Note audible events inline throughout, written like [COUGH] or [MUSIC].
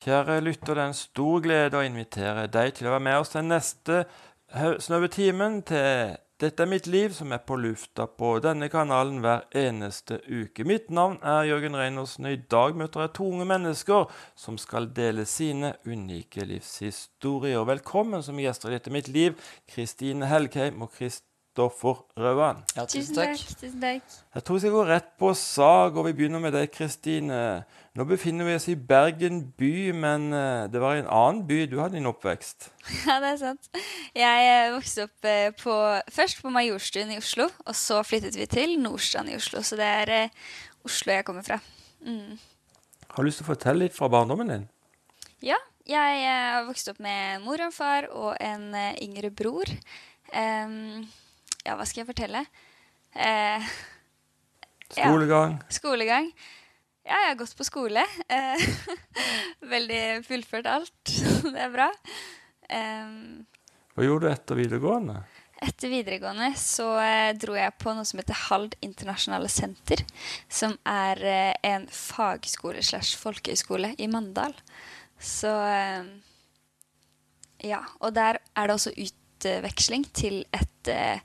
Kjære lytter, det er en stor glede å invitere deg til å være med oss den neste snaue timen til Dette er mitt liv, som er på lufta på denne kanalen hver eneste uke. Mitt navn er Jørgen Reinersen, og i dag møter jeg to unge mennesker som skal dele sine unike livshistorier. Velkommen som gjester i Dette er mitt liv, Kristine Helgheim og Krist Kristoffer Røvan. Ja, tusen, takk. tusen takk. Jeg tror vi skal gå rett på sak, og vi begynner med deg, Kristine. Nå befinner vi oss i Bergen by, men eh, det var i en annen by du hadde din oppvekst? [LAUGHS] Ja, det er sant. Jeg eh, vokste opp eh, på, først på Majorstuen i Oslo, og så flyttet vi til Nordstrand i Oslo. Så det er Oslo jeg kommer fra. Mm. Har du lyst til å fortelle litt fra barndommen din? Ja. Jeg har vokst opp med mor og far og en yngre bror. Um, ja, hva skal jeg fortelle? Eh, [LAUGHS] skolegang? Ja, skolegang. Ja, jeg har gått på skole. Eh, [LAUGHS] veldig fullført alt. [LAUGHS] det er bra. Eh, hva gjorde du etter videregående? Etter videregående så eh, dro jeg på noe som heter Hald internasjonale senter. Som er eh, en fagskole slash folkehøyskole i Mandal. Så eh, Ja. Og der er det også utveksling til et eh,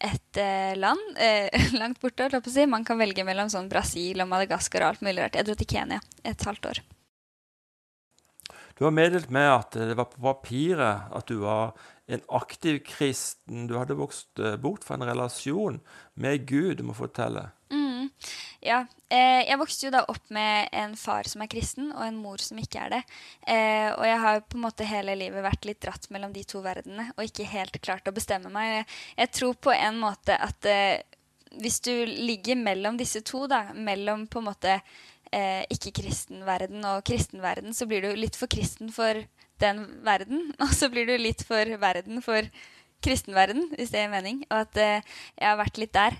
et eh, land eh, [LAUGHS] langt borte. Si. Man kan velge mellom sånn Brasil og Madagaskar og alt mulig rart. Jeg dro til Kenya et halvt år. Du har meddelt meg at det var på papiret at du var en aktiv kristen. Du hadde vokst eh, bort fra en relasjon med Gud, du må fortelle. Mm. Ja. Eh, jeg vokste jo da opp med en far som er kristen, og en mor som ikke er det. Eh, og jeg har på en måte hele livet vært litt dratt mellom de to verdenene og ikke helt klart å bestemme meg. Jeg, tror på en måte at eh, hvis du ligger mellom disse to, da, mellom på en måte ikke-kristen verden og kristen verden, så blir du litt for kristen for den verden, [LAUGHS] og så blir du litt for verden for kristen verden, hvis det gir mening. Og at jeg har vært litt der.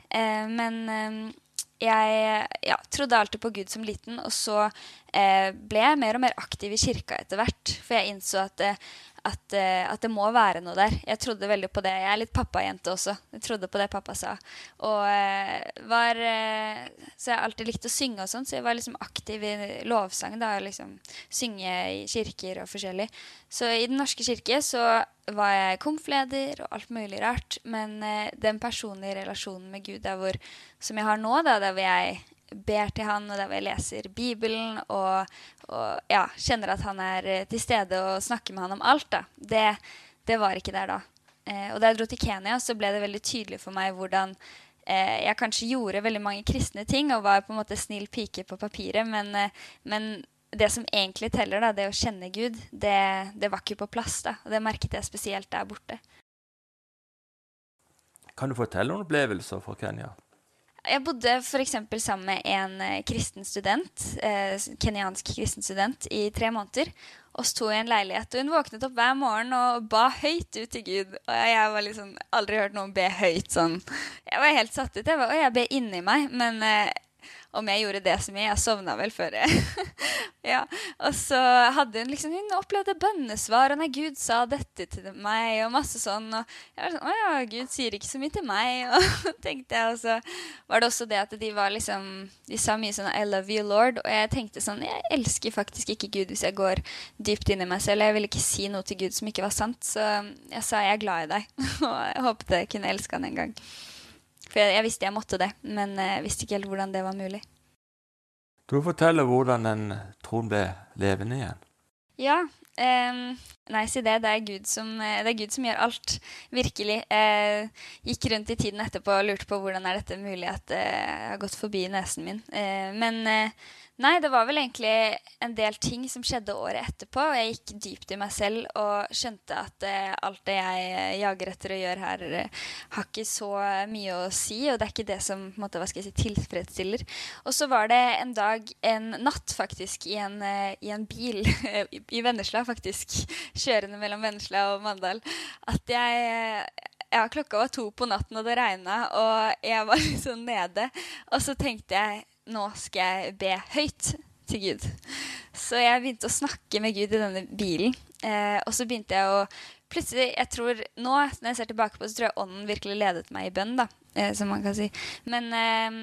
Men jeg ja, trodde alltid på Gud som liten, og så eh, ble jeg mer og mer aktiv i kirka etter hvert. For jeg innså at, eh, at, eh, at, det må være noe der. Jeg trodde veldig på det. Jeg er litt pappajente også. Jeg trodde på det pappa sa. Og eh, var eh, Så jeg har alltid likt å synge og sånn, så jeg var liksom aktiv i lovsang. da, liksom Synge i kirker og forskjellig. Så i Den norske kirke så var jeg komfleder og alt mulig rart. Men den personlige relasjonen med Gud der hvor, som jeg har nå, da, der hvor jeg ber til han, og der hvor jeg leser Bibelen og, og ja, kjenner at han er eh, til stede og snakker med han om alt. Det, det var ikke der da. Eh, og da jeg dro til Kenya, så ble det veldig tydelig for meg hvordan eh, jeg kanskje gjorde veldig mange kristne ting og var på en måte snill pike på papiret, men, eh, men det som egentlig teller, da, det å kjenne Gud, det, det var ikke på plass. da, og Det merket jeg spesielt der borte. Kan du fortelle noen opplevelser fra Kenya? Jeg bodde f.eks. sammen med en eh, kristen student, eh, kenyansk kristen student i tre måneder. Oss to i en leilighet. Og hun våknet opp hver morgen og ba høyt ut til Gud. Og jeg var liksom, aldri hørt noen be høyt sånn. Jeg var helt satt ut. Jeg, var, og jeg be inni meg. Men eh, om jeg gjorde det som jeg. Jeg sovna vel før. [LAUGHS] ja. Og så hadde hun liksom Hun opplevde bønnesvar, og nei, Gud sa dette til meg, og masse sånn. Og jeg var sånn Å ja, Gud sier ikke så mye til meg. [LAUGHS] Og tenkte jeg, og så var det også det at de var liksom De sa mye sånn I love you, Lord. Og jeg tenkte sånn Jeg elsker faktisk ikke Gud hvis jeg går dypt inn i meg selv. Jeg ville ikke si noe til Gud som ikke var sant. Så jeg sa jeg er glad i deg. [LAUGHS] og jeg håpet jeg kunne elske han en gang. For jeg, jeg, visste jeg måtte det, men jeg visste ikke helt hvordan det var mulig. Du forteller hvordan den troen ble levende igjen. Ja. Eh, nei, si det. Det er, Gud som, det er Gud som gjør alt. Virkelig. Jeg gikk rundt i tiden etterpå og lurte på hvordan er dette mulig at jeg har gått forbi nesen min. Eh, men eh, Nei, det var vel egentlig en del ting som skjedde året etterpå. Og jeg gikk dypt i meg selv og skjønte at eh, alt det jeg eh, jager etter å gjøre her, eh, har ikke så mye å si. Og det er ikke det som måte, si, tilfredsstiller. Og så var det en dag, en natt faktisk, i en, eh, i en bil [LAUGHS] i Vennesla, faktisk, kjørende mellom Vennesla og Mandal, at jeg ja, klokka var to på natten, og det regna, og jeg var [LAUGHS] liksom nede. Og så tenkte jeg nå skal jeg be høyt til Gud. Så jeg begynte å snakke med Gud i denne bilen. Eh, og så begynte jeg å Plutselig, jeg tror Nå når jeg ser tilbake på det, så tror jeg ånden virkelig ledet meg i bønn. da, eh, som man kan si. Men eh,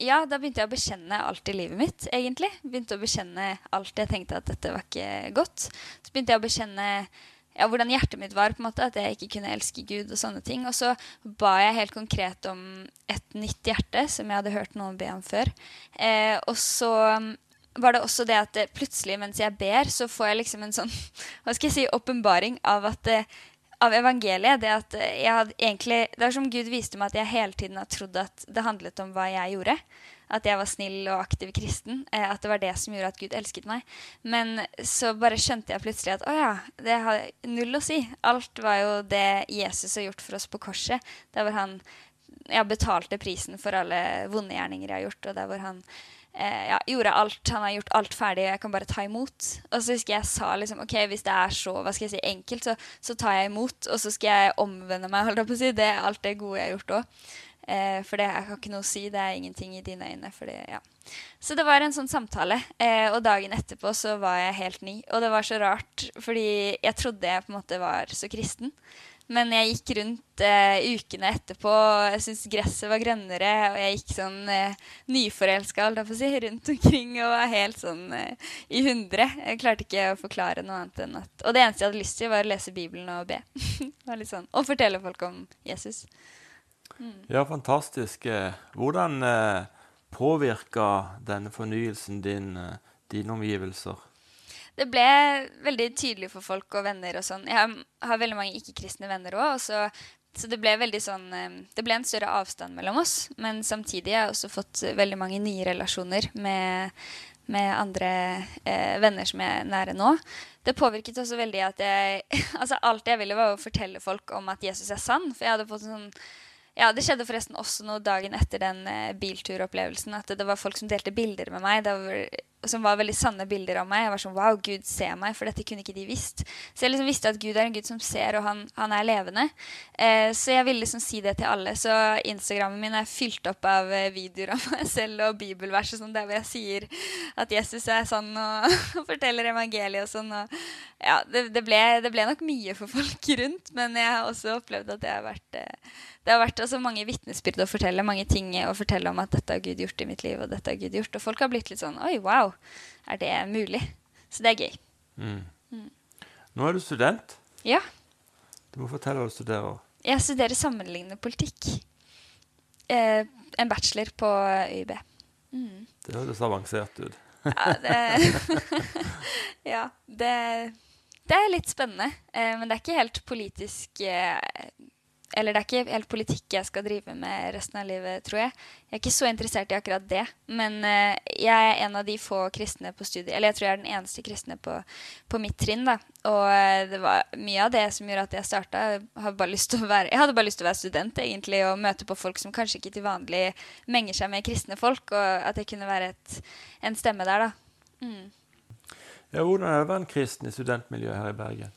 ja, da begynte jeg å bekjenne alt i livet mitt, egentlig. Begynte å bekjenne alt jeg tenkte at dette var ikke godt. Så begynte jeg å bekjenne ja, hvordan hjertet mitt var, på en måte, at jeg ikke kunne elske Gud og sånne ting. Og så ba jeg helt konkret om et nytt hjerte, som jeg hadde hørt noen be om før. Eh, og så mm, var det også det at det, plutselig mens jeg ber, så får jeg liksom en sånn [LAUGHS] hva skal jeg si, åpenbaring av at eh, av evangeliet. Det at jeg hadde egentlig, det er som Gud viste meg at jeg hele tiden har trodd at det handlet om hva jeg gjorde. At jeg var snill og aktiv kristen. Eh, at det var det som gjorde at Gud elsket meg. Men så bare skjønte jeg plutselig at å ja, det har null å si. Alt var jo det Jesus har gjort for oss på korset. Der hvor han ja, betalte prisen for alle vonde gjerninger jeg har gjort, og der hvor han eh, ja, gjorde alt. Han har gjort alt ferdig, og jeg kan bare ta imot. Og så husker jeg sa liksom OK, hvis det er så hva skal jeg si, enkelt, så, så tar jeg imot. Og så skal jeg omvende meg, holdt jeg på å si. Det er alt det gode jeg har gjort òg. Eh, for det jeg har ikke noe å si. Det er ingenting i dine øyne. Fordi, ja. Så det var en sånn samtale. Eh, og dagen etterpå så var jeg helt ny. Og det var så rart, fordi jeg trodde jeg på en måte var så kristen. Men jeg gikk rundt eh, ukene etterpå, jeg syntes gresset var grønnere, og jeg gikk sånn eh, nyforelska si, [LAUGHS] rundt omkring og var helt sånn eh, i hundre. Jeg klarte ikke å forklare noe annet enn at Og det eneste jeg hadde lyst til, var å lese Bibelen og be. [LAUGHS] sånn. Og fortelle folk om Jesus. Mm. Ja, fantastisk. Eh, hvordan eh, påvirka denne fornyelsen din, eh, dine omgivelser? det ble veldig tydelig for folk og venner og sånn. Jeg har veldig mange ikke-kristne venner òg. Så, så, det ble veldig sånn Det ble en større avstand mellom oss. Men samtidig har jeg også fått veldig mange nye relasjoner med, med andre eh, venner som er nære nå. Det påvirket også veldig at jeg [LAUGHS] Altså alt jeg ville, var å fortelle folk om at Jesus er sann. For jeg hadde fått sånn ja, Det skjedde forresten også noe dagen etter den eh, bilturopplevelsen. At det, var folk som delte bilder med meg. Var som var veldig sanne bilder av meg. Jeg var sånn Wow, Gud ser meg, for dette kunne ikke de visst. Så jeg liksom visste at Gud er en Gud som ser, og han, han er levende. Eh, så jeg ville liksom si det til alle. Så Instagrammen min er fylt opp av eh, videoer av meg [LAUGHS] selv og bibelvers og sånn, der hvor jeg sier at Jesus er sånn, [LAUGHS] og forteller evangeliet og sånn. Og, ja, det, det, ble, det, ble, nok mye for folk [LAUGHS] rundt, men jeg har også opplevd at det har vært eh, det har vært altså mange vitnesbyrd å fortelle, mange ting å fortelle om at dette har Gud gjort i mitt liv. Og dette har Gud gjort. Og folk har blitt litt sånn Oi, wow, er det mulig? Så det er gøy. Mm. Mm. Nå er du student. Ja. Du må fortelle hva du studerer. Jeg studerer sammenlignende politikk. Eh, en bachelor på UiB. Mm. Det høres avansert ut. ja, det, [LAUGHS] ja det, det, er litt spennende. Eh, men det er ikke helt politisk eh, eller det er ikke helt politikk jeg skal drive med resten av livet, tror jeg. Jeg er ikke så interessert i akkurat det. Men uh, jeg er en av de få kristne på studiet. Eller jeg tror jeg er den eneste kristne på, på mitt trinn. da. Og uh, det var mye av det som gjorde at jeg starta. Jeg, hadde bare lyst til å være student egentlig, og møte på folk som kanskje ikke til vanlig menger seg med kristne folk. Og at jeg kunne være et, en stemme der, da. Mm. Ja, hvordan er det å være en kristen i studentmiljøet her i Bergen?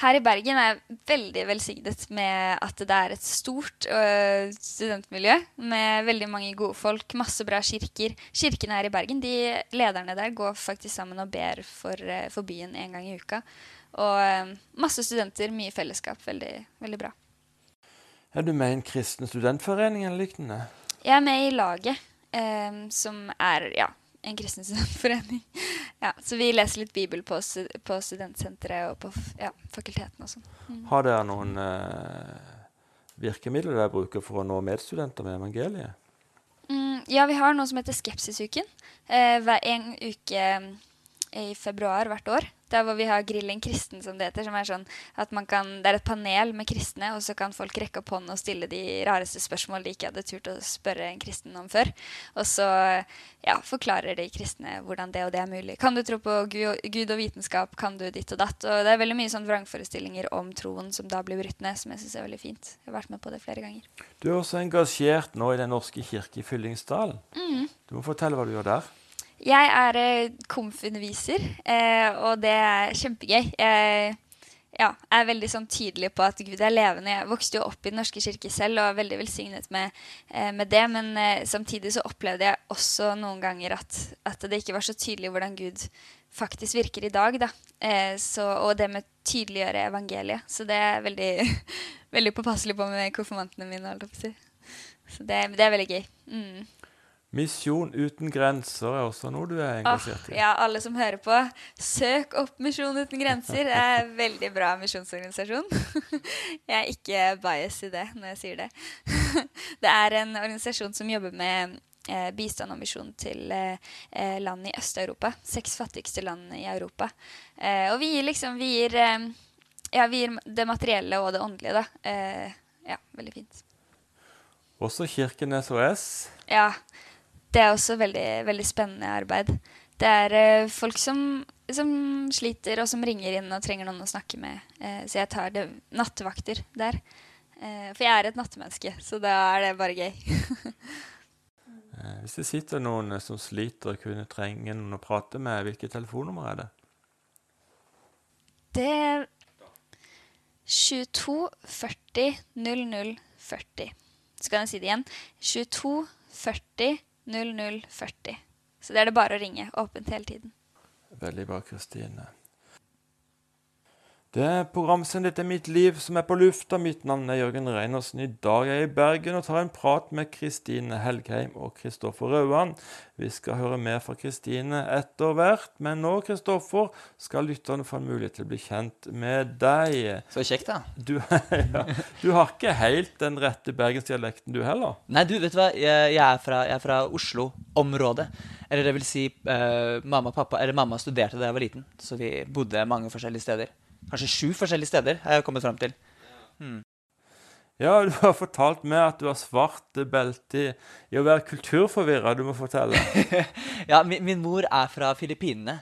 Her i Bergen er jeg veldig velsignet med at det er et stort uh, studentmiljø med veldig mange gode folk, masse bra kirker. Kirkene her i Bergen, de lederne der går faktisk sammen og ber for, uh, for byen en gang i uka. Og uh, masse studenter, mye fellesskap. Veldig, veldig bra. Er du med i en kristen studentforening eller lignende? Jeg er med i laget, som er ja, en kristen studentforening. [LAUGHS] Ja, så vi leser litt Bibel på, på studentsenteret og på ja, fakulteten og sånn. Mm. Har dere noen eh, virkemidler dere bruker for å nå medstudenter med evangeliet? Mm, ja, vi har noe som heter Skepsisuken. Eh, hver en uke i februar hvert år. Der hvor vi har Grillen kristen, som det heter. som er sånn at man kan, Det er et panel med kristne, og så kan folk rekke opp hånden og stille de rareste spørsmål de ikke hadde turt å spørre en kristen om før. Og så ja, forklarer de kristne hvordan det og det er mulig. Kan du tro på Gud og vitenskap? Kan du ditt og datt? Og det er veldig mye sånn vrangforestillinger om troen som da blir brutt ned, som jeg syns er veldig fint. Jeg har vært med på det flere ganger. Du er også engasjert nå i Den norske kirke i Fyllingsdalen. Mm. Du må fortelle hva du gjør der. Jeg er komfundviser, komfunderviser, eh, og det er kjempegøy. Jeg ja, er veldig sånn tydelig på at Gud er levende. Jeg vokste jo opp i Den norske kirke selv og er veldig velsignet med, eh, med det. Men samtidig så opplevde jeg også noen ganger at, at, det ikke var så tydelig hvordan Gud faktisk virker i dag. Da. Så, og det med tydeliggjøre evangeliet. Så det er veldig, [LAUGHS] veldig påpasselig på med konfirmantene mine. Så det, det, er veldig gøy. Mm. Misjon uten grenser er også noe du er engasjert i. ja, alle som hører på, søk opp Misjon uten grenser. Det er en veldig bra misjonsorganisasjon. [LAUGHS] Jeg er ikke bias i det når jeg sier det. [LAUGHS] Det er en organisasjon som jobber med eh, bistand og misjon til eh, eh, land i Øst-Europa. Seks fattigste land i Europa. Eh, og vi gir liksom vi gir, ja, vi gir det materielle og det åndelige, da. Ja, veldig fint. Også Kirken SOS. Ja, det er også veldig, veldig spennende arbeid. Det er eh, folk som, som sliter, og som ringer inn og trenger noen å snakke med. Eh, så jeg tar det, nattevakter der. Eh, for jeg er et nattemenneske, så da er det bare gøy. [LAUGHS] Hvis det sitter noen som sliter og kunne trenge noen å prate med, hvilket telefonnummer er det? Det er 22 40 00 40. Så kan jeg si det igjen. 22 40 00 40. Så det er det bare å ringe. Åpent hele tiden. Veldig bra, Kristine. Det er programsendet er Mitt liv som er på lufta. Mitt navn er Jørgen Reinersen. I dag er jeg i Bergen og tar en prat med Kristine Helgheim og Kristoffer Rauan. Vi skal høre mer fra Kristine etter hvert, men nå, Kristoffer, skal lytterne få en mulighet til å bli kjent med deg. Så kjekt, da. Du, [LAUGHS] ja, du har ikke helt den rette bergensdialekten, du heller? Nei, du, vet du hva? Jeg, jeg, er, fra, fra Oslo-området. Eller det vil si, eh, mamma og pappa Eller mamma studerte da jeg var liten, så vi bodde mange forskjellige steder. Kanskje sju forskjellige steder, har jeg kommet frem til. Ja, du har fortalt meg at du har svart belte i, å være kulturforvirra. Du må fortelle. [LAUGHS] Ja, min, min mor er fra Filippinene,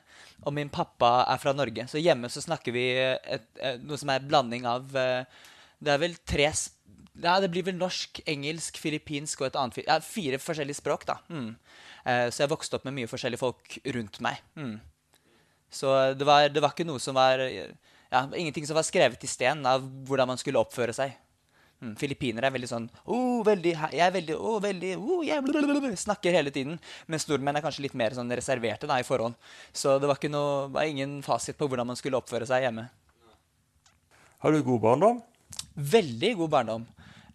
og min pappa er fra Norge. Så hjemme så snakker vi et, et, noe som er en blanding av eh, Det er vel tre Ja, det blir vel norsk, engelsk, filippinsk og et annet Ja, fire forskjellige språk, da. Mm. Eh, så jeg vokste opp med mye forskjellige folk rundt meg. Mm. Så det var, det var ikke noe som var Ja, ingenting som var skrevet i sten av hvordan man skulle oppføre seg. Mm. Filippinere er veldig sånn oh, veldig, Jeg er veldig, oh, veldig oh, jeg blablabla», Snakker hele tiden. Mens nordmenn er kanskje litt mer sånn reserverte da, i forhånd. Så det var, noe, var ingen fasit på hvordan man skulle oppføre seg hjemme. Har du god barndom? Veldig god barndom.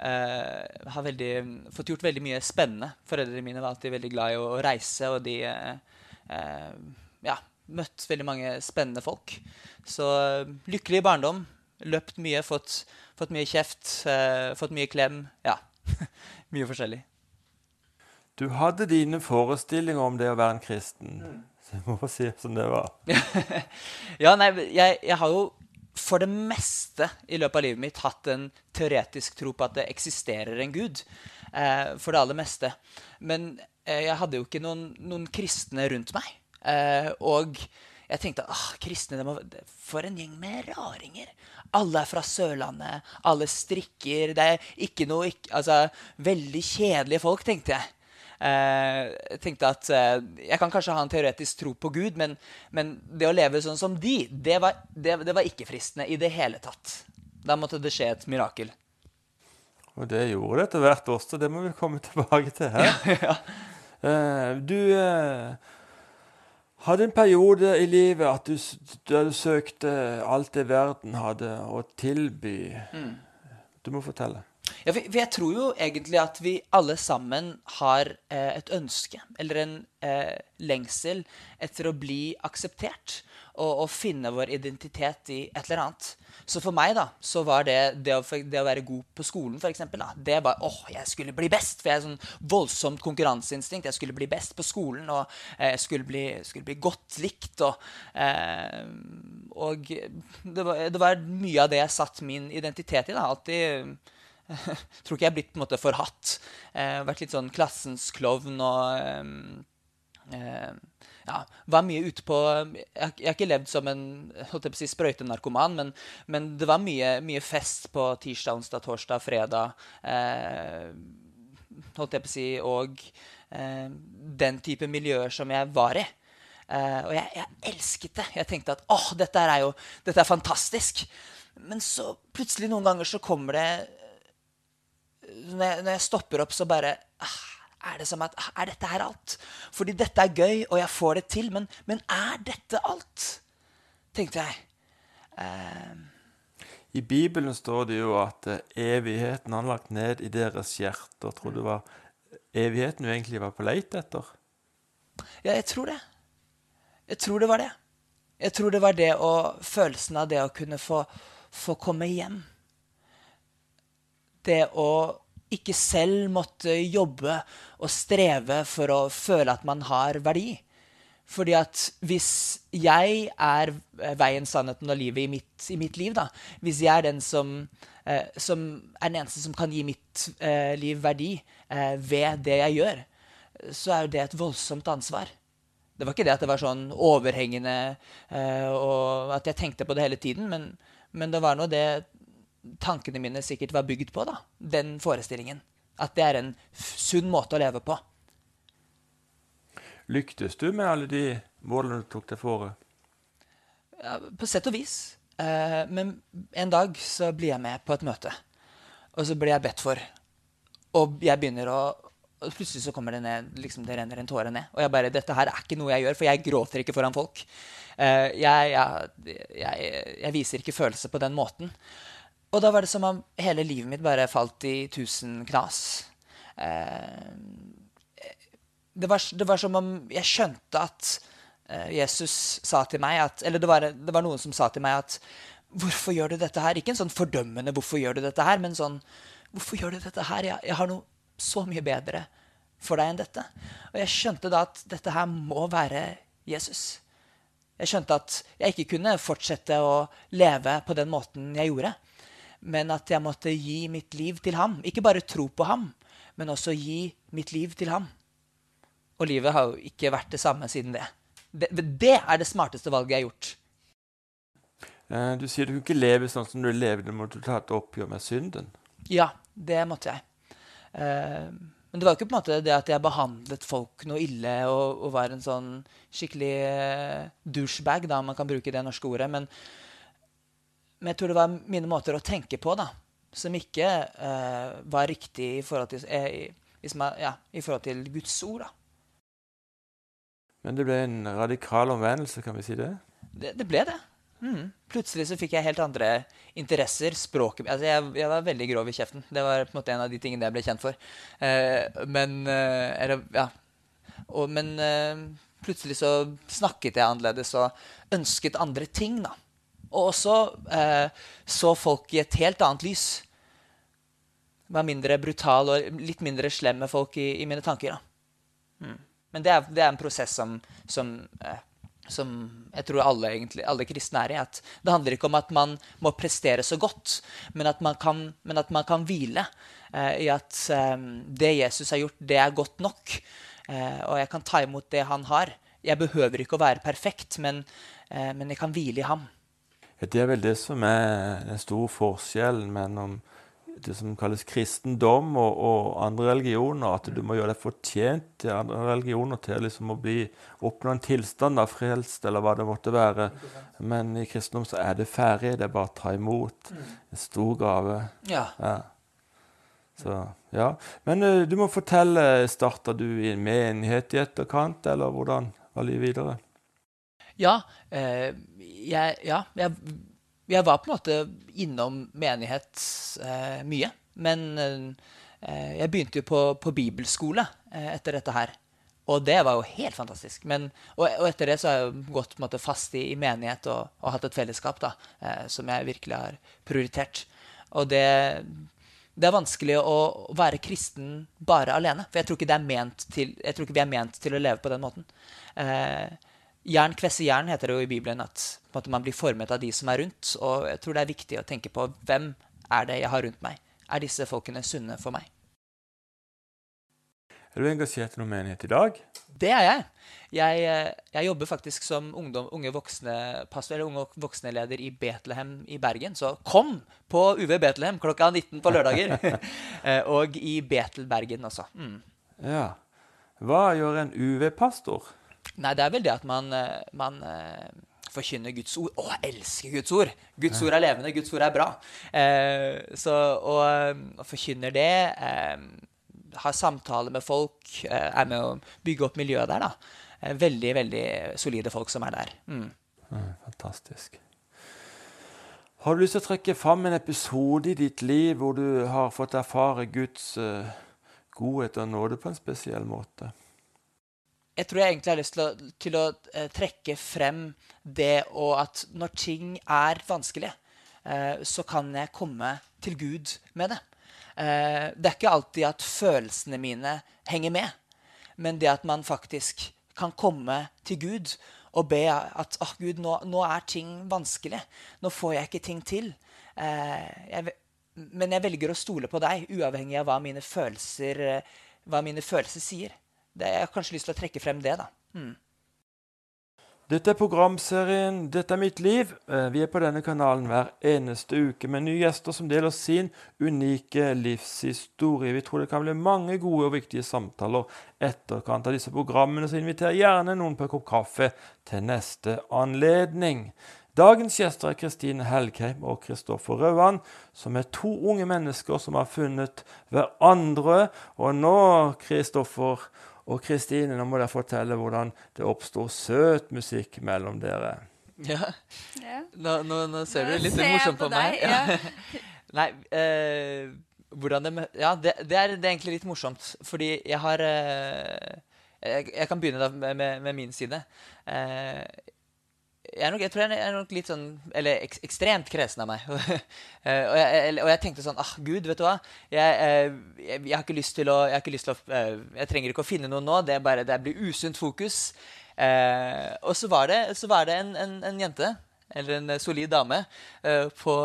Uh, har veldig, fått gjort veldig mye spennende. Foreldrene mine var alltid veldig glad i å, å reise, og de uh, uh, ja, møtt veldig mange spennende folk. Så eh, lykkelig barndom. Løpt mye, fått, fått mye kjeft, eh, fått mye klem. Ja, [LAUGHS] mye forskjellig. Du hadde dine forestillinger om det å være en kristen. Så jeg må bare si som det var. [LAUGHS] Ja, nei, jeg, jeg har jo for det meste i løpet av livet mitt hatt en teoretisk tro på at det eksisterer en gud. Eh, for det aller meste. Men eh, jeg hadde jo ikke noen, noen kristne rundt meg. Eh, og jeg tenkte ah, kristne, det må, for en gjeng med raringer. Alle er fra Sørlandet, alle strikker. Det er ikke noe ikke, Altså, veldig kjedelige folk, tenkte jeg. Jeg jeg tenkte at uh, jeg kan kanskje ha en teoretisk tro på Gud, men, men det å leve sånn som de, det var, det, det var ikke fristende i det hele tatt. Da måtte det skje et mirakel. Og det gjorde det etter hvert også. Det må vi komme tilbake til her. [LAUGHS] Eh, du eh, hadde en periode i livet at du, der du søkte alt det verden hadde å tilby. Du må fortelle. Ja, for, for jeg tror jo egentlig at vi alle sammen har eh, et ønske, eller en eh, lengsel, etter å bli akseptert og, og finne vår identitet i et eller annet. Så for meg da, så var det det å, det å være god på skolen, for eksempel, da, det var åh, jeg skulle bli best. For jeg har sånn voldsomt konkurranseinstinkt. Jeg skulle bli best på skolen, og eh, jeg skulle bli, skulle bli godt likt. Og, eh, og det, var, det var mye av det jeg satt min identitet i. da, alltid [LAUGHS] tror ikke jeg er blitt på en måte forhatt. Eh, vært litt sånn klassens klovn og eh, eh, ja, var mye ute på Jeg, jeg har ikke levd som en holdt jeg på å si, sprøytenarkoman, men, men det var mye, mye fest på tirsdag, onsdag, torsdag, fredag. Eh, holdt jeg på å si, og eh, den type miljøer som jeg var i. Eh, og jeg, jeg elsket det. Jeg tenkte at åh, dette er jo dette er fantastisk. Men så plutselig noen ganger så kommer det når jeg, når jeg stopper opp, så bare ah, Er det som at Er dette her alt? Fordi dette er gøy, og jeg får det til, men, men er dette alt? Tenkte jeg. Eh, I Bibelen står det jo at eh, evigheten han lagt ned i deres hjerter. Tror det var evigheten du egentlig var på leit etter? Ja, jeg tror det. Jeg tror det var det. Jeg tror det var det og følelsen av det å kunne få, få komme hjem. Det å ikke selv måtte jobbe og streve for å føle at man har verdi. Fordi at hvis jeg er veien, sannheten og livet i mitt, i mitt liv, da Hvis jeg er den som, eh, som, er den eneste som kan gi mitt eh, liv verdi eh, ved det jeg gjør, så er jo det et voldsomt ansvar. Det var ikke det at det var sånn overhengende eh, og at jeg tenkte på det hele tiden, men, men det var nå det tankene mine sikkert var bygd på, da. Den forestillingen. At det er en sunn måte å leve på. Lyktes du med alle de målene du tok deg fore? Ja, på sett og vis. Eh, men en dag så blir jeg med på et møte, og så blir jeg bedt for. Og jeg begynner å og plutselig så kommer det ned, liksom det renner en tåre ned. Og jeg bare Dette her er ikke noe jeg gjør, for jeg gråter ikke foran folk. Eh, jeg, jeg, jeg, jeg viser ikke følelser på den måten. Og da var det som om hele livet mitt bare falt i tusen knas. Eh, det, var, det, var, som om jeg skjønte at eh, Jesus sa til meg at Eller det var, det var, noen som sa til meg at Hvorfor gjør du dette her? Ikke en sånn fordømmende 'hvorfor gjør du dette her', men sånn 'Hvorfor gjør du dette her? Jeg, jeg har noe så mye bedre for deg enn dette'. Og jeg skjønte da at dette her må være Jesus. Jeg skjønte at jeg ikke kunne fortsette å leve på den måten jeg gjorde men at jeg måtte gi mitt liv til ham. Ikke bare tro på ham, men også gi mitt liv til ham. Og livet har jo ikke vært det samme siden det. Det, det er det smarteste valget jeg har gjort. Eh, du sier du kunne ikke leve sånn som du levde, du måtte ta et oppgjør med synden. Ja, det måtte jeg. Eh, men det var ikke på en måte det at jeg behandlet folk noe ille og, og var en sånn skikkelig uh, douchebag, da, man kan bruke det norske ordet. Men, men jeg tror det var mine måter å tenke på da, som ikke uh, var riktig i forhold til, eh, man, ja, i forhold til Guds ord. da. Men det ble en radikal omvendelse, kan vi si det? Det, det ble det. Mm. Plutselig så fikk jeg helt andre interesser. Språket altså jeg, jeg, var veldig grov i kjeften. Det var på en måte en av de tingene jeg ble kjent for. Eh, men eh, eller, ja. Og, men plutselig så snakket jeg annerledes og ønsket andre ting. da. Og også eh, så folk i et helt annet lys. Var mindre brutal og litt mindre slem med folk i, i mine tanker. Mm. Men det er, det er, en prosess som, som, eh, som jeg tror alle, egentlig, alle, kristne er i. at Det handler ikke om at man må prestere så godt, men at man kan, at man kan hvile eh, i at eh, det Jesus har gjort, det er godt nok. Eh, og jeg kan ta imot det han har. Jeg behøver ikke å være perfekt, men, eh, men jeg kan hvile i ham. Det er vel det som er den store forskjellen mellom det som kalles kristendom og, og, andre religioner. At du må gjøre deg fortjent til andre religioner til liksom å bli, oppnå en tilstand av frelst, eller hva det måtte være. Men i kristendom så er det ferdig. Det er bare å ta imot. En stor gave. Ja. ja. Så, ja. Men uh, du må fortelle. Starta du i en menighet i etterkant, eller hvordan var livet videre? Ja, eh, jeg, ja jeg, jeg, var på en måte innom menighet eh, mye. Men eh, jeg begynte jo på, på bibelskole etter dette her. Og det var jo helt fantastisk. Men, og, og, etter det så har jeg gått måte, fast i, i, menighet og, og, hatt et fellesskap da, eh, som jeg virkelig har prioritert. Og det, det er vanskelig å være kristen bare alene. For jeg tror ikke, til, jeg tror ikke vi er ment til å leve på den måten. Eh, Jern kvesser jern, heter det jo i Bibelen. At man blir formet av de som er rundt. Og jeg tror det er viktig å tenke på hvem er det jeg har rundt meg. Er disse folkene sunne for meg? Er du engasjert i noen menighet i dag? Det er jeg. Jeg, eh, jeg jobber faktisk som ungdom, unge voksne pastor, eller unge voksne-leder i Betlehem i Bergen. Så kom på UV Betlehem klokka 19 på lørdager. [LAUGHS] Eh, og i Betel Bergen også. Mm. Ja. Hva gjør en UV-pastor? Nei, det er vel det at man, eh, man uh, forkynner Guds ord. Å, jeg elsker Guds ord! Guds ord er levende, Guds ord er bra. Eh, så, og, og, forkynner det. eh, har samtaler med folk. er med å bygge opp miljøet der. da. veldig, veldig solide folk som er der. Mm. Mm, fantastisk. Har du lyst til å trekke fram en episode i ditt liv hvor du har fått erfare Guds godhet og nåde på en spesiell måte. Jeg tror jeg egentlig har lyst til å, til å eh, trekke frem det og at når ting er vanskelig, eh, så kan jeg komme til Gud med det. Eh, det er ikke alltid at følelsene mine henger med, men det at man faktisk kan komme til Gud og be at oh, Gud, nå, nå, er ting vanskelig. Nå får jeg ikke ting til. Jeg, men jeg velger å stole på deg, uavhengig av hva mine følelser, hva mine følelser sier. Det, jeg har kanskje lyst til å trekke frem det. da. Mm. Dette er programserien 'Dette er mitt liv'. Eh, vi er på denne kanalen hver eneste uke med nye gjester som deler sin unike livshistorie. Vi tror det kan bli mange gode og viktige samtaler etterkant av disse programmene, så inviter gjerne noen på en kopp kaffe til neste anledning. Dagens gjester er Kristine Helgheim og Kristoffer Rauan, som er to unge mennesker som har funnet hverandre. Og nå, Kristoffer og Kristine, nå må dere fortelle hvordan det oppstår søt musikk mellom dere. Ja. Nå, nå, nå ser du litt morsomt på, på meg. Ja. [LAUGHS] Nei, eh, hvordan det Ja, det, det, er, det, er, egentlig litt morsomt. Fordi jeg har eh, jeg, jeg, kan begynne da med, med, med min side. Eh, jeg, nok, jeg, tror jeg er nok litt sånn Eller ek, ekstremt kresen av meg. [LAUGHS] Eh, og, jeg, og, jeg, tenkte sånn ah, Gud, vet du hva? Jeg, eh, jeg, har ikke lyst til å Jeg, lyst til å, eh, jeg trenger ikke å finne noe nå. Det, er bare, det blir usunt fokus. Eh, og så var det, så var det en, en, en, jente, eller en solid dame, på,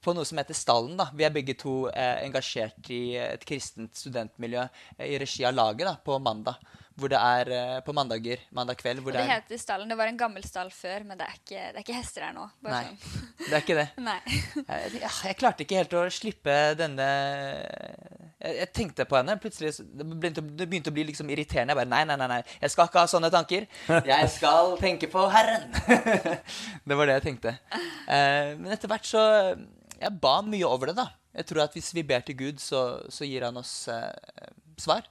på, noe som heter Stallen. da. Vi er begge to engasjert i et kristent studentmiljø i regi av laget da, på mandag hvor det er uh, på mandager, mandag kveld. det, det heter stallen. Det var en gammel stall før, men det er ikke, det er ikke hester her nå. Nei, sånn. [LAUGHS] det er ikke det. [LAUGHS] [LAUGHS] jeg, jeg, jeg, klarte ikke helt å slippe denne Jeg, jeg tenkte på henne. Plutselig det begynte, det begynte, å bli liksom irriterende. Jeg bare nei, nei, nei, nei, jeg skal ikke ha sånne tanker. Jeg skal tenke på Herren. det var det jeg tenkte. Uh, men etter hvert så Jeg ba mye over det, da. Jeg tror at hvis vi ber til Gud, så, så gir han oss uh, svar.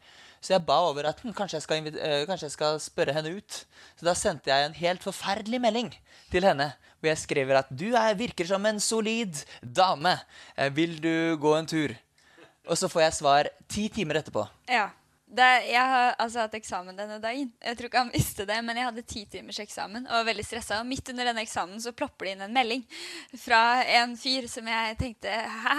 Så jeg ba over at hm, kanskje, jeg uh, kanskje jeg skal spørre henne ut. Så da sendte jeg en helt forferdelig melding til henne hvor jeg skriver at du er, virker som en solid dame. Uh, vil du gå en tur? Og så får jeg svar ti timer etterpå. Ja. Det, jeg har altså hatt eksamen denne dagen. Jeg tror ikke han visste det, men jeg hadde ti timers eksamen og var veldig stressa. Og midt under denne eksamen så plopper det inn en melding fra en fyr som jeg tenkte hæ?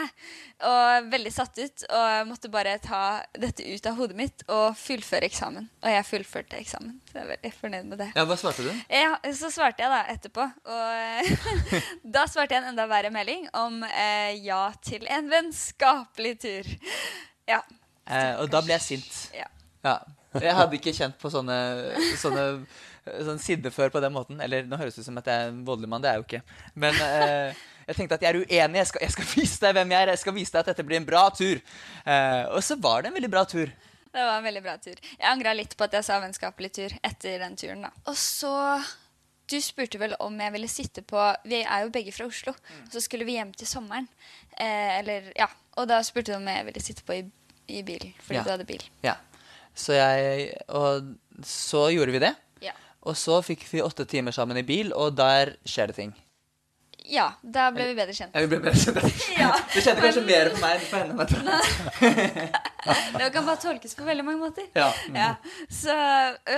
Og veldig satt ut. Og jeg måtte bare ta dette ut av hodet mitt og fullføre eksamen. Og jeg fullførte eksamen. Så jeg er veldig fornøyd med det. Ja, Hva svarte du? Ja, så svarte jeg da etterpå. Og [LAUGHS] da svarte jeg en enda verre melding om eh, ja til en vennskapelig tur. Ja. Eh, og da ble jeg sint. Ja. ja. Jeg hadde ikke kjent på sånne, sånne sånn sinne før på den måten. Eller nå høres det ut som at jeg er en voldelig mann. Det er jeg jo ikke. Men eh, jeg tenkte at jeg er uenig. Jeg skal, jeg skal, vise deg hvem jeg er. Jeg skal vise deg at dette blir en bra tur. Eh, og så var det en veldig bra tur. Det var en veldig bra tur. Jeg angra litt på at jeg sa vennskapelig tur etter den turen. da. Og så Du spurte vel om jeg ville sitte på Vi er jo begge fra Oslo. Mm. så skulle vi hjem til sommeren. Eh, eller, ja. Og da spurte du om jeg ville sitte på i i bil, fordi ja. du hadde bil. Ja. Så jeg, og så gjorde vi det. Ja. Og så fikk vi åtte timer sammen i bil, og der skjer det ting. Ja, da ble vi bedre kjent. Ja, vi ble bedre kjent. [LAUGHS] ja. Du kjente kanskje mer på meg enn på henne. det [LAUGHS] kan bare tolkes på veldig mange måter. Ja. Mm. ja. Så,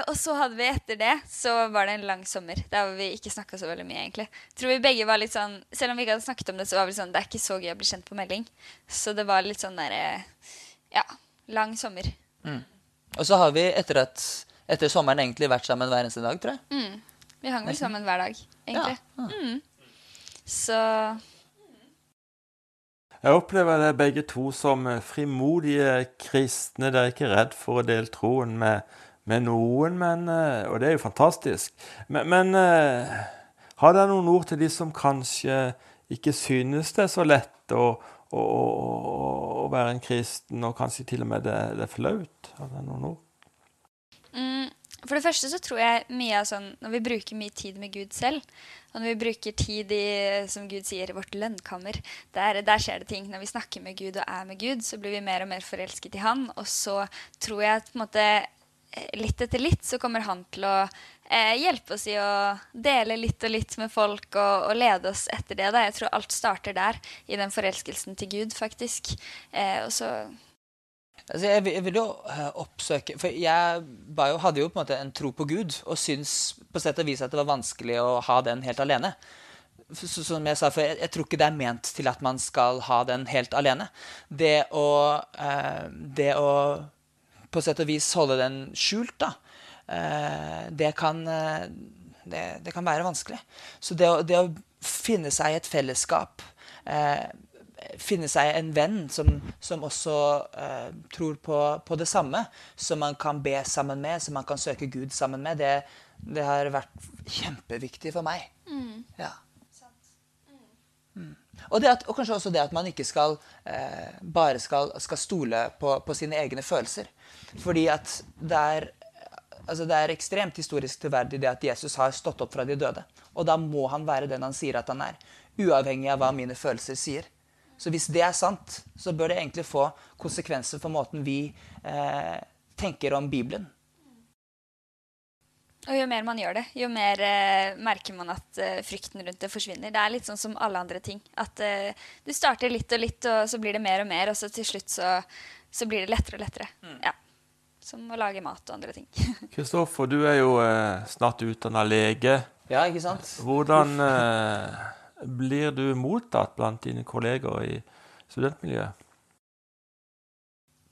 og så hadde vi etter det, så var det en lang sommer der vi ikke snakka så veldig mye. egentlig. Tror vi begge var litt sånn, Selv om vi ikke hadde snakket om det, så var vi sånn, det er ikke så gøy å bli kjent på melding. Så det var litt sånn derre ja. Lang sommer. Mm. Og så har vi etter, at, etter sommeren egentlig vært sammen hver eneste dag, tror jeg. Mm. Vi hang vel sammen hver dag, egentlig. Ja. Mm. Så Jeg opplever det begge to som frimodige kristne. Dere er ikke redd for å dele troen med, med noen, men, eh, og det er jo fantastisk. Men, men eh, har dere noen ord til de som kanskje ikke synes det er så lett å, å, å, være en kristen, og kanskje til og med det, det er flaut? Har det noen? Mm, for det første så tror jeg mye av sånn Når vi bruker mye tid med Gud selv, og når vi bruker tid i som Gud sier, i vårt lønnkammer, der, der skjer det ting. Når vi snakker med Gud og er med Gud, så blir vi mer og mer forelsket i Han. Og så tror jeg at på en måte, litt etter litt så kommer Han til å eh, hjelpe oss i å dele litt og litt med folk og, og lede oss etter det. Da. Jeg tror alt starter der, i den forelskelsen til Gud, faktisk. Eh, og så Altså, jeg, vil- jeg vil jo eh, oppsøke For jeg jo, hadde jo på en måte en tro på Gud, og syns på sett og vis at det var vanskelig å ha den helt alene. Som jeg sa, for jeg, jeg tror ikke det er ment til at man skal ha den helt alene. Det å, eh, det å på sett og vis holde den skjult, da, det, kan, eh, det, det kan være vanskelig. Så det å, det å finne seg et fellesskap eh, finne seg en venn som, som også eh, tror på, på det samme, som man kan be sammen med, som man kan søke Gud sammen med, det, det har vært kjempeviktig for meg. Ja. Mm. Og, det at, og kanskje også det at man ikke skal eh, bare skal, skal stole på, på sine egne følelser. Fordi at det er, altså det er ekstremt historisk tilverdig det at Jesus har stått opp fra de døde. Og da må han være den han sier at han er. Uavhengig av hva mine følelser sier. Så hvis det er sant, så bør det egentlig få konsekvenser for måten vi eh, tenker om Bibelen. Og jo mer man gjør det, jo mer eh, merker man at eh, frykten rundt det forsvinner. Det er litt sånn som alle andre ting. At eh, du starter litt og litt, og så blir det mer og mer, og så til slutt så, så blir det lettere og lettere. Ja. Som å lage mat og andre ting. [LAUGHS] Kristoffer, du er jo eh, snart utdanna lege. Ja, ikke sant? Hvordan eh, blir du mottatt blant dine kolleger i studentmiljøet?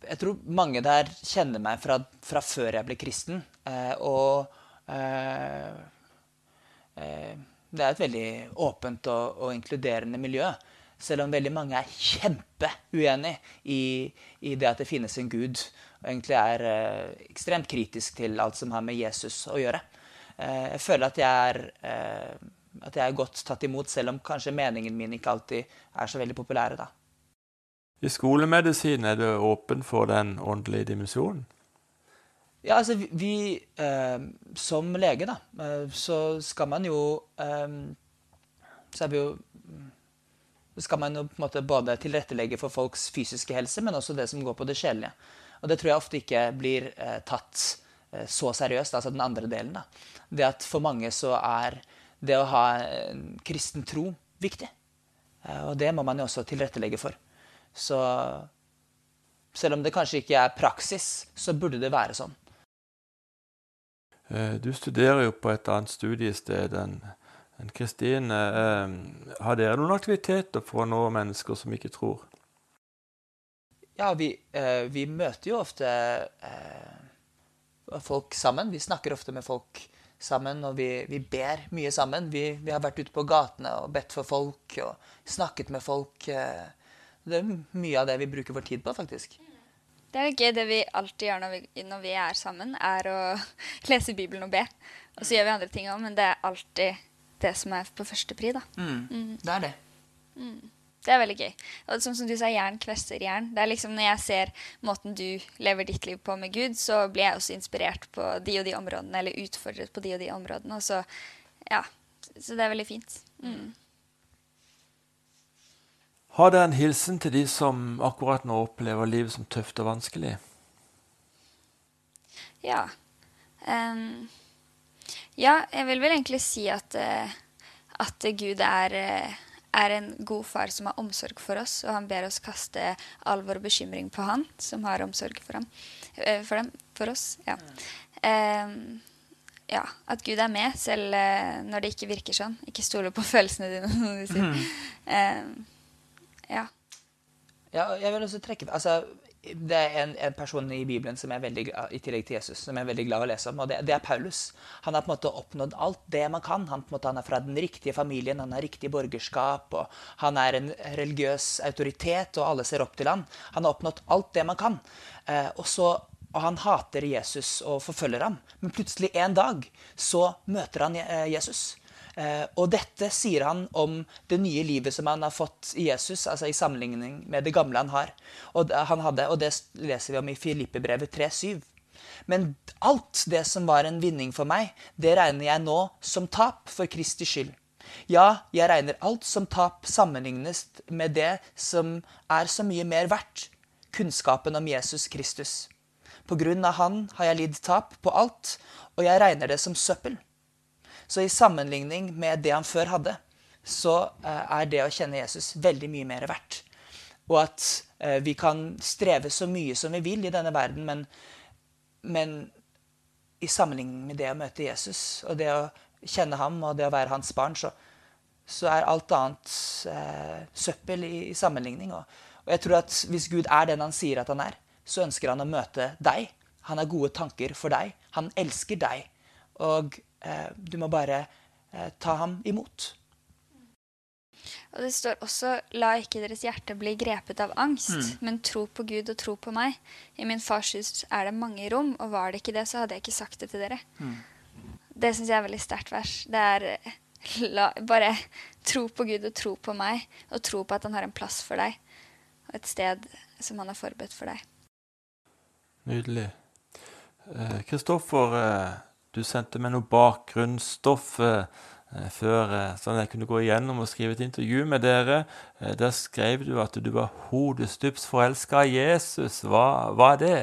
Jeg tror mange der kjenner meg fra, fra før jeg ble kristen. Eh, og eh, eh, det er et veldig åpent og, og inkluderende miljø. Selv om veldig mange er kjempeuenig i, i det at det finnes en gud. Og egentlig er eh, ekstremt kritisk til alt som har med Jesus å gjøre. Eh, jeg føler at jeg er eh, at jeg er godt tatt imot, selv om kanskje meningen min ikke alltid er så veldig populære. da. I skolemedisin er du åpen for den åndelige dimensjonen? Ja, altså vi, eh, Som lege, da, eh, så skal man jo eh, Så er vi jo skal man jo på en måte både tilrettelegge for folks fysiske helse, men også det som går på det sjelelige. Og det tror jeg ofte ikke blir eh, tatt eh, så seriøst, altså den andre delen. da. Det at for mange så er det å ha en kristen tro viktig. Eh, og det må man jo også tilrettelegge for. Så selv om det kanskje ikke er praksis, så burde det være sånn. Eh, Du studerer jo på et annet studiested enn Kristine. Eh, Har dere noen aktiviteter for å nå mennesker som ikke tror? Ja, vi, eh, vi møter jo ofte eh, folk sammen. Vi snakker ofte med folk sammen, og vi, vi ber mye sammen. Vi, vi har vært ute på gatene og bedt for folk og snakket med folk. Eh. Det er mye av det vi bruker vår tid på, faktisk. Det er jo gøy. Det vi alltid gjør når vi, når vi er sammen, er å [LAUGHS] lese Bibelen og be. Og så gjør vi andre ting òg, men det er alltid det som er på førstepri, da. Det er det. Det er veldig gøy. Og som, som du sa, jern kvester jern. Det er liksom Når jeg ser måten du lever ditt liv på med Gud, så blir jeg også inspirert på de og de områdene, eller utfordret på de og de områdene. Og så, ja, så det er veldig fint. Mm. Har dere en hilsen til de som akkurat nå opplever livet som tøft og vanskelig? Ja. Ehm, ja, jeg vil vel egentlig si at, eh, at Gud er, eh, er en god far som har omsorg for oss, og han ber oss kaste all vår bekymring på han som har omsorg for, ham, eh, for, dem, for oss. Ja. Ehm, ja, at Gud er med, selv når det ikke virker sånn. Ikke stole på følelsene dine. [LAUGHS] som du sier. Ehm, ja. Ja, jeg vil også trekke altså, Det er en, en person i Bibelen som er veldig i tillegg til Jesus, som er veldig glad å lese om, og det, det er Paulus. Han har på en måte oppnådd alt det man kan. Han, måte, han er fra den riktige familien, han har riktig borgerskap, og han er en religiøs autoritet, og alle ser opp til han. Han har oppnådd alt det man kan. Eh, og, så, og han hater Jesus og forfølger ham. Men plutselig en dag så møter han eh, Jesus. Eh, og dette sier han om det nye livet som han har fått i Jesus, altså i sammenligning med det gamle han har. Og, han hadde, og det leser vi om i Filippebrevet 3,7. Men alt det som var en vinning for meg, det regner jeg nå som tap for Kristi skyld. Ja, jeg regner alt som tap sammenlignes med det som er så mye mer verdt, kunnskapen om Jesus Kristus. På grunn av han har jeg lidd tap på alt, og jeg regner det som søppel. Så i sammenligning med det han før hadde, så eh, er det å kjenne Jesus veldig mye mer verdt. og at eh, vi kan streve så mye som vi vil i denne verden, men, men i sammenligning med det å møte Jesus og det å kjenne ham og det å være hans barn, så, så er alt annet eh, søppel i, i sammenligning. Og, og, jeg tror at hvis Gud er den han sier at han er, så ønsker han å møte deg. Han har gode tanker for deg. Han elsker deg. Og du må bare eh, ta ham imot. Og det står også 'la ikke deres hjerte bli grepet av angst', mm. men tro på Gud og tro på meg. I min fars hus er det mange rom, og var det ikke det, så hadde jeg ikke sagt det til dere. Mm. Det syns jeg er veldig sterkt vers. Det er la, bare tro på Gud og tro på meg, og tro på at han har en plass for deg, og et sted som han har forberedt for deg. Nydelig. Kristoffer, eh, eh, du sendte meg noe bakgrunnsstoff. Eh, Eh, før, eh, sånn at jeg kunne gå igjennom og skrive et intervju med dere. Der skrev du at du var hodestups forelska i Jesus. Hva, hva er det?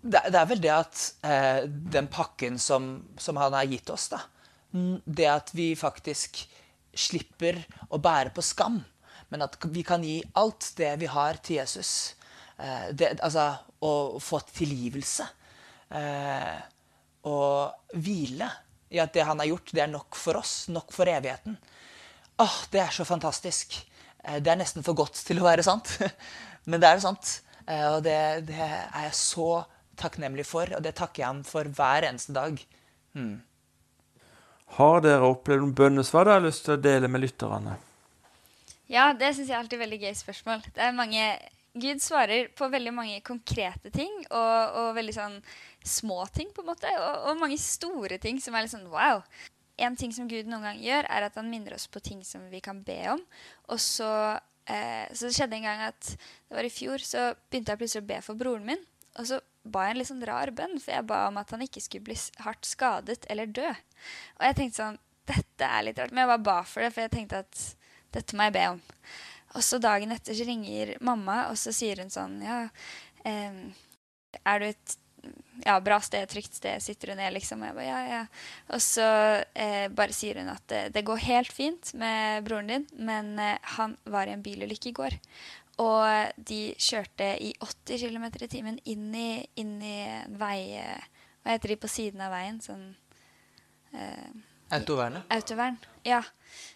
det? det? er vel det at eh, den pakken som, som, han har gitt oss, da Det at vi faktisk slipper å bære på skam, men at vi kan gi alt det vi har, til Jesus. Eh, det, altså å få tilgivelse. Eh, og hvile i at det han har gjort, det er nok for oss, nok for evigheten. Åh, Det er så fantastisk. Eh, det er nesten for godt til å være sant. [LAUGHS] Men det er jo sant. Eh, og det, det, er jeg så takknemlig for, og det takker jeg ham for hver eneste dag. Hmm. Har dere opplevd noen bønnesvar dere har lyst til å dele med lytterne? Ja, det syns jeg er alltid veldig gøy spørsmål. Det er mange Gud svarer på veldig mange konkrete ting og, og veldig sånn små ting, på en måte. Og, og, mange store ting som er litt sånn wow. En ting som Gud noen gang gjør, er at han minner oss på ting som vi kan be om. Og så, eh, så skjedde en gang at det var i fjor, så begynte jeg plutselig å be for broren min. Og så ba jeg en litt sånn rar bønn, for jeg ba om at han ikke skulle bli hardt skadet eller dø. Og jeg tenkte sånn Dette er litt rart. Men jeg bare ba for det, for jeg tenkte at dette må jeg be om. Og så dagen etter så ringer mamma, og så sier hun sånn Ja, eh, er du et ja, bra sted, trygt sted, sitter du ned, liksom. Og jeg bare, ja, ja. Og så eh, bare sier hun at det, det, går helt fint med broren din, men eh, han var i en bilulykke i går. Og de kjørte i 80 km i timen inn i, inn i en vei Hva heter de på siden av veien? Sånn eh, Autovern? Autovern, ja.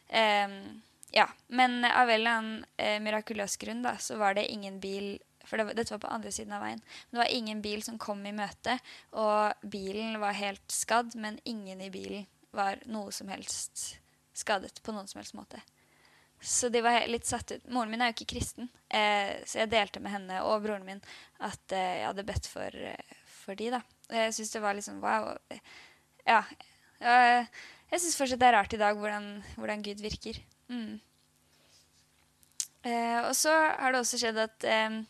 Um, ja, men av en eller annen eh, mirakuløs grunn da, så var det ingen bil For det, dette var på andre siden av veien. Men det var ingen bil som kom i møte, og bilen var helt skadd, men ingen i bilen var noe som helst skadet på noen som helst måte. Så de var litt satt ut. Moren min er jo ikke kristen, eh, så jeg delte med henne og broren min at eh, jeg hadde bedt for, eh, for de da. Jeg syns det var liksom wow. Ja. Jeg syns fortsatt det er rart i dag hvordan, hvordan Gud virker. Mm. Eh, og så har det også skjedd at eh,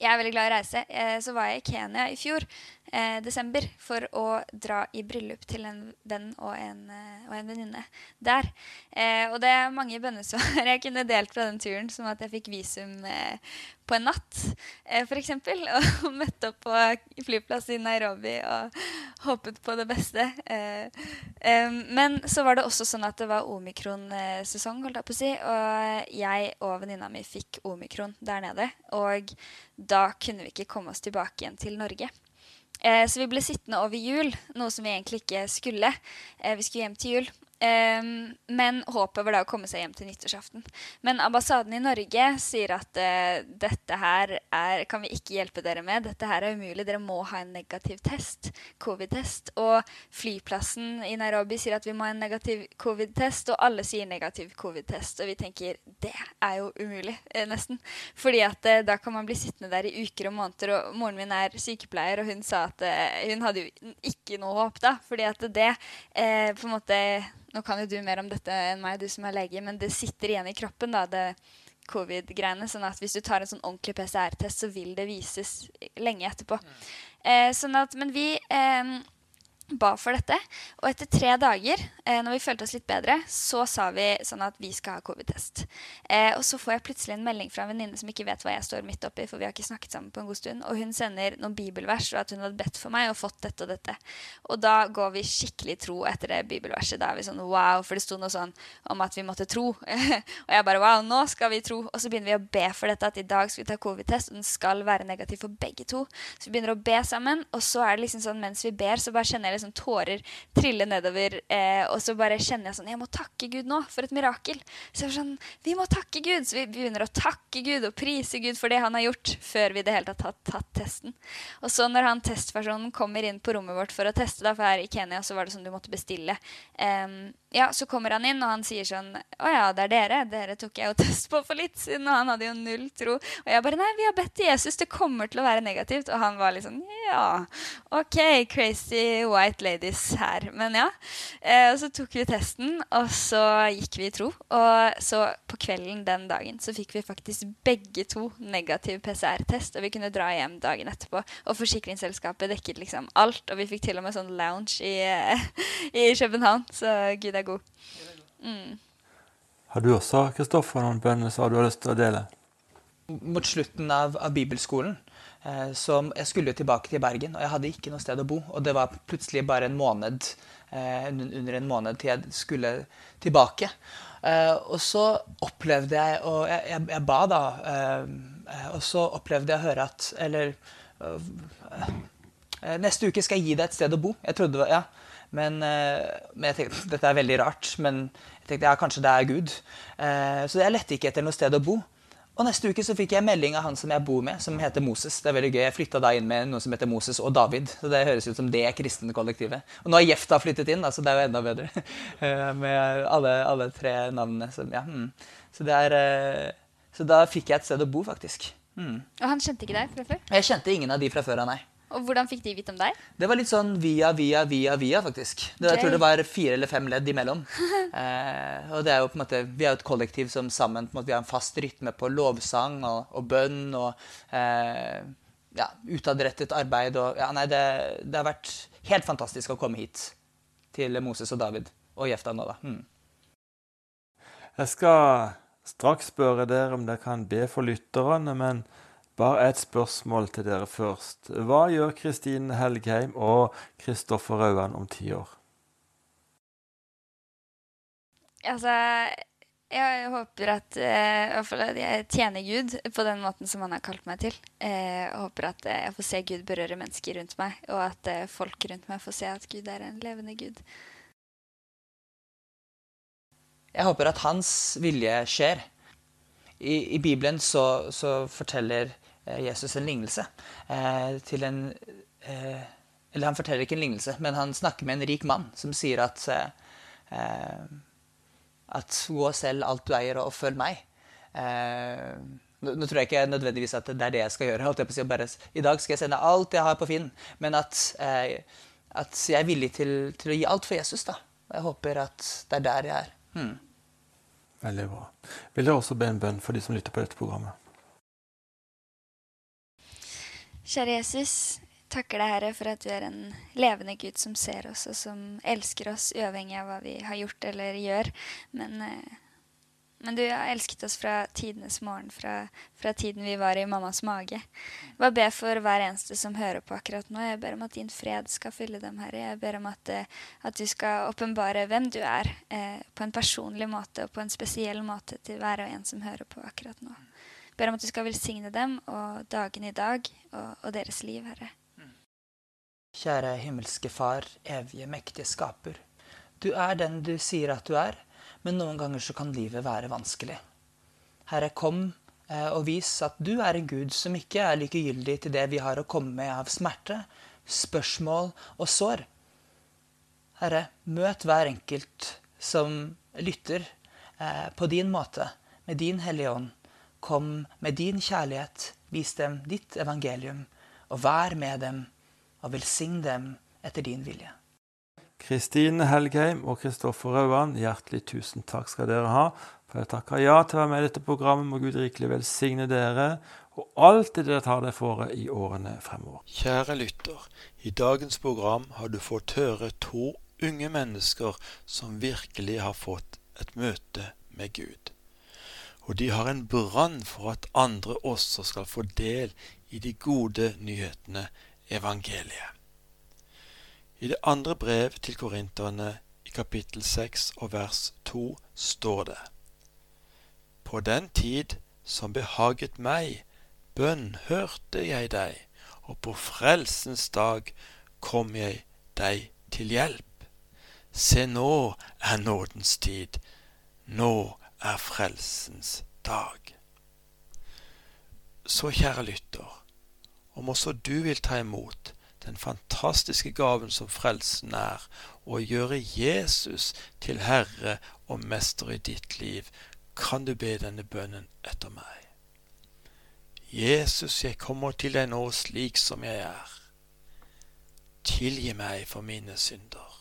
jeg er veldig glad i å reise. Eh, så var jeg i Kenya i fjor, eh, desember, for å dra i bryllup til en venn og en, eh, og en venninne der. Eh, og det er mange bønnesvar [LAUGHS] jeg kunne delt fra den turen, som at jeg fikk visum eh, på en natt, eh, f.eks. [LAUGHS] Og møtte opp på flyplass i Nairobi og håpet på det beste. Eh, eh, men så var det også sånn at det var omikron-sesong, holdt jeg på å si. Og jeg og venninna mi fikk omikron der nede. Og da kunne vi ikke komme oss tilbake igjen til Norge. Eh, så vi ble sittende over jul, noe som vi egentlig ikke skulle. Eh, vi skulle hjem til jul. Um, men håpet var da å komme seg hjem til nyttårsaften. Men ambassaden i Norge sier at uh, dette her er, kan vi ikke hjelpe dere med. Dette her er umulig. Dere må ha en negativ test. Covid-test. Og flyplassen i Nairobi sier at vi må ha en negativ covid-test, og alle sier negativ covid-test. Og vi tenker det er jo umulig, eh, nesten. Fordi at uh, da kan man bli sittende der i uker og måneder. Og moren min er sykepleier, og hun sa at uh, hun hadde jo ikke noe håp da. Fordi at det på en måte nå kan jo du mer om dette enn meg, du som er lege, men det sitter igjen i kroppen, da, det covid-greiene. sånn at hvis du tar en sånn ordentlig PCR-test, så vil det vises lenge etterpå. Mm. Eh, sånn at, men vi eh, ba for dette. Og etter tre dager, eh, når vi følte oss litt bedre, så sa vi sånn at vi skal ha covid-test. Eh, og så får jeg plutselig en melding fra en venninne som ikke vet hva jeg står midt oppi, for vi har ikke snakket sammen på en god stund, og hun sender noen bibelvers og at hun hadde bedt for meg og fått dette og dette. Og da går vi skikkelig tro etter det bibelverset. Da er vi sånn wow, for det sto noe sånn om at vi måtte tro. [LAUGHS] og jeg bare wow, nå skal vi tro. Og så begynner vi å be for dette, at i dag skal vi ta covid-test, og den skal være negativ for begge to. Så vi begynner å be sammen, og så er det liksom sånn mens vi ber, så bare kjenner jeg liksom tårer trille nedover. Eh, og så bare kjenner jeg sånn Jeg må takke Gud nå for et mirakel. Så jeg var sånn Vi må takke Gud! Så vi begynner å takke Gud og prise Gud for det han har gjort, før vi i det hele tatt har tatt testen. Og så når han testpersonen kommer inn på rommet vårt for å teste, da, for her i Kenya så var det sånn du måtte bestille. Um, ja, Så kommer han inn, og han sier sånn Å ja, det er dere. Dere tok jeg jo test på for litt siden. Og han hadde jo null tro. Og jeg bare Nei, vi har bedt Jesus. Det kommer til å være negativt. Og han var sånn Ja, OK, crazy white ladies her. Men ja. Eh, og så tok vi testen, og så gikk vi i tro. Og så på kvelden den dagen så fikk vi faktisk begge to negativ PCR-test. Og vi kunne dra hjem dagen etterpå. Og forsikringsselskapet dekket liksom alt. Og vi fikk til og med sånn lounge i, [LAUGHS] i København. Så Gud er god. Mm. Har du også Kristoffer, noen bønner som du har lyst til å dele? Mot slutten av, av bibelskolen eh, så jeg skulle tilbake til Bergen, og jeg hadde ikke noe sted å bo. Og det var plutselig bare en måned eh, under en måned til jeg skulle tilbake. Eh, og så opplevde jeg Og jeg, jeg, jeg ba, da. Og så opplevde jeg å høre at Eller Neste uke skal jeg gi deg et sted å bo. Jeg trodde, ja, men, men, jeg tenkte dette er veldig rart. Men jeg tenkte ja, kanskje det er Gud. Så jeg lette ikke etter noe sted å bo. Og neste uke så fikk jeg melding av han som jeg bor med, som heter Moses. Det er veldig gøy. Jeg flytta da inn med noen som heter Moses og David. Så det høres ut som det kristne kollektivet. Og nå har Jefta flyttet inn, da, så det er jo enda bedre. [LAUGHS] Eh, med alle, alle, tre navnene. Så, ja, mm. så, er, så, da fikk jeg et sted å bo, faktisk. Mm. Og han kjente ikke deg fra før? Jeg kjente ingen av de fra før nei. Og Hvordan fikk de vite om deg? Det var litt sånn via, via, via, via, faktisk. Det, jeg tror det var fire eller fem ledd imellom. [LAUGHS] eh, og det er jo på en måte, Vi er jo et kollektiv som sammen på en måte, vi har en fast rytme på lovsang og, og bønn og eh, ja, utadrettet arbeid. Og, ja, nei, det, det, har vært helt fantastisk å komme hit til Moses og David og Jefta nå, da. Mm. Jeg skal straks spørre dere om dere kan be for lytterne, men bare et spørsmål til dere først. Hva gjør Kristin Helgheim og Kristoffer Rauan om ti år? Altså, jeg håper at, uh, at, jeg tjener Gud på den måten som han har kalt meg til. Jeg håper at uh, jeg får se Gud berøre mennesker rundt meg, og at folk rundt meg får se at Gud er en levende Gud. Jeg håper at hans vilje skjer. I, i Bibelen så, så forteller Eh, Jesus en lignelse eh, til en eh, Eller han forteller ikke en lignelse, men han snakker med en rik mann som sier at at gå selv alt du eier, og følg meg. Nå, tror jeg ikke nødvendigvis at det er det jeg skal gjøre. Jeg si, bare, I dag skal jeg sende alt jeg har på Finn. Men at, eh, at jeg er villig til, til, å gi alt for Jesus. da. Jeg håper at det er der jeg er. Hmm. Veldig bra. Vil dere også be en bønn for de som lytter på dette programmet? Kjære Jesus, takker deg, Herre, for at du er en levende Gud som ser oss, og som elsker oss uavhengig av hva vi har gjort eller gjør. Men, eh, men du har elsket oss fra tidenes morgen, fra, fra, tiden vi var i mammas mage. Hva ber for hver eneste som hører på akkurat nå. Jeg ber om at din fred skal fylle dem, Herre. Jeg ber om at, eh, at du skal åpenbare hvem du er, eh, på en personlig måte og på en spesiell måte til hver og en som hører på akkurat nå ber om at du skal velsigne dem og dagen i dag og, og deres liv, Herre. Kjære himmelske Far, evige, mektige skaper. Du er den du sier at du er, men noen ganger så kan livet være vanskelig. Herre, kom eh, og vis at du er en Gud som ikke er likegyldig til det vi har å komme med av smerte, spørsmål og sår. Herre, møt hver enkelt som lytter, eh, på din måte, med din Hellige Ånd, Kom med din kjærlighet, vis dem ditt evangelium, og vær med dem, og velsign dem etter din vilje. Kristine Helgheim og Kristoffer Rauan, hjertelig tusen takk skal dere ha. For jeg takker ja til å være med i dette programmet. Må Gud rikelig velsigne dere og alt det dere tar dere for i årene fremover. Kjære lytter, i dagens program har du fått høre to unge mennesker som virkelig har fått et møte med Gud. Og de har en brann for at andre også skal få del i de gode nyhetene, evangeliet. I det andre brev til korinterne, i kapittel 6 og vers 2, står det:" På den tid som behaget meg, bønnhørte jeg deg, og på frelsens dag kom jeg deg til hjelp. Se, nå er nådens tid, nå er frelsens dag. Så kjære lytter, om også du vil ta imot den fantastiske gaven som frelsen er, og gjøre Jesus til Herre og Mester i ditt liv, kan du be denne bønnen etter meg. Jesus, jeg kommer til deg nå slik som jeg er. Tilgi meg for mine synder.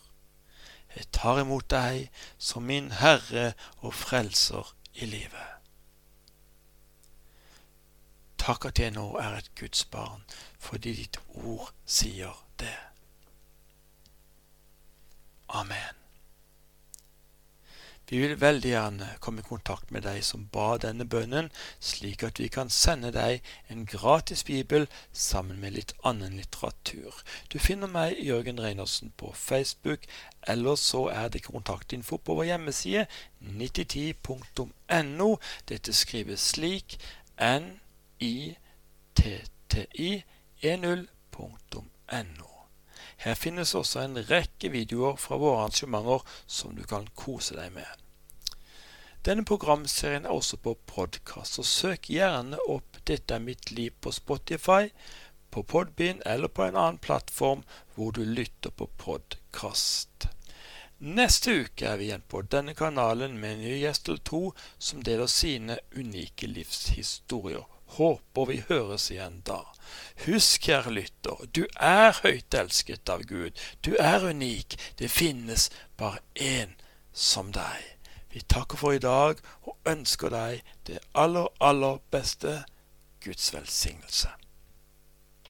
Jeg tar imot deg som min Herre og Frelser i livet. Takk at jeg nå er et Guds barn, fordi ditt ord sier det. Amen. Vi vil veldig gjerne komme i kontakt med deg som ba denne bønnen, slik at vi kan sende deg en gratis bibel sammen med litt annen litteratur. Du finner meg, Jørgen Reinersen, på Facebook, eller så er det kontaktinfo på vår hjemmeside 9010.no. Dette skrives slik n-i-t-t-i-e0.no. Her finnes også en rekke videoer fra våre arrangementer som du kan kose deg med. Denne programserien er også på podkast, så søk gjerne opp 'Dette er mitt liv' på Spotify, på Podbean eller på en annen plattform hvor du lytter på podkast. Neste uke er vi igjen på denne kanalen med en ny gjest eller to som deler sine unike livshistorier. Håper vi høres igjen da. Husk, kjære lytter, du er høyt elsket av Gud. Du er unik. Det finnes bare én som deg. Vi takker for i dag og ønsker deg det aller, aller beste. Guds velsignelse.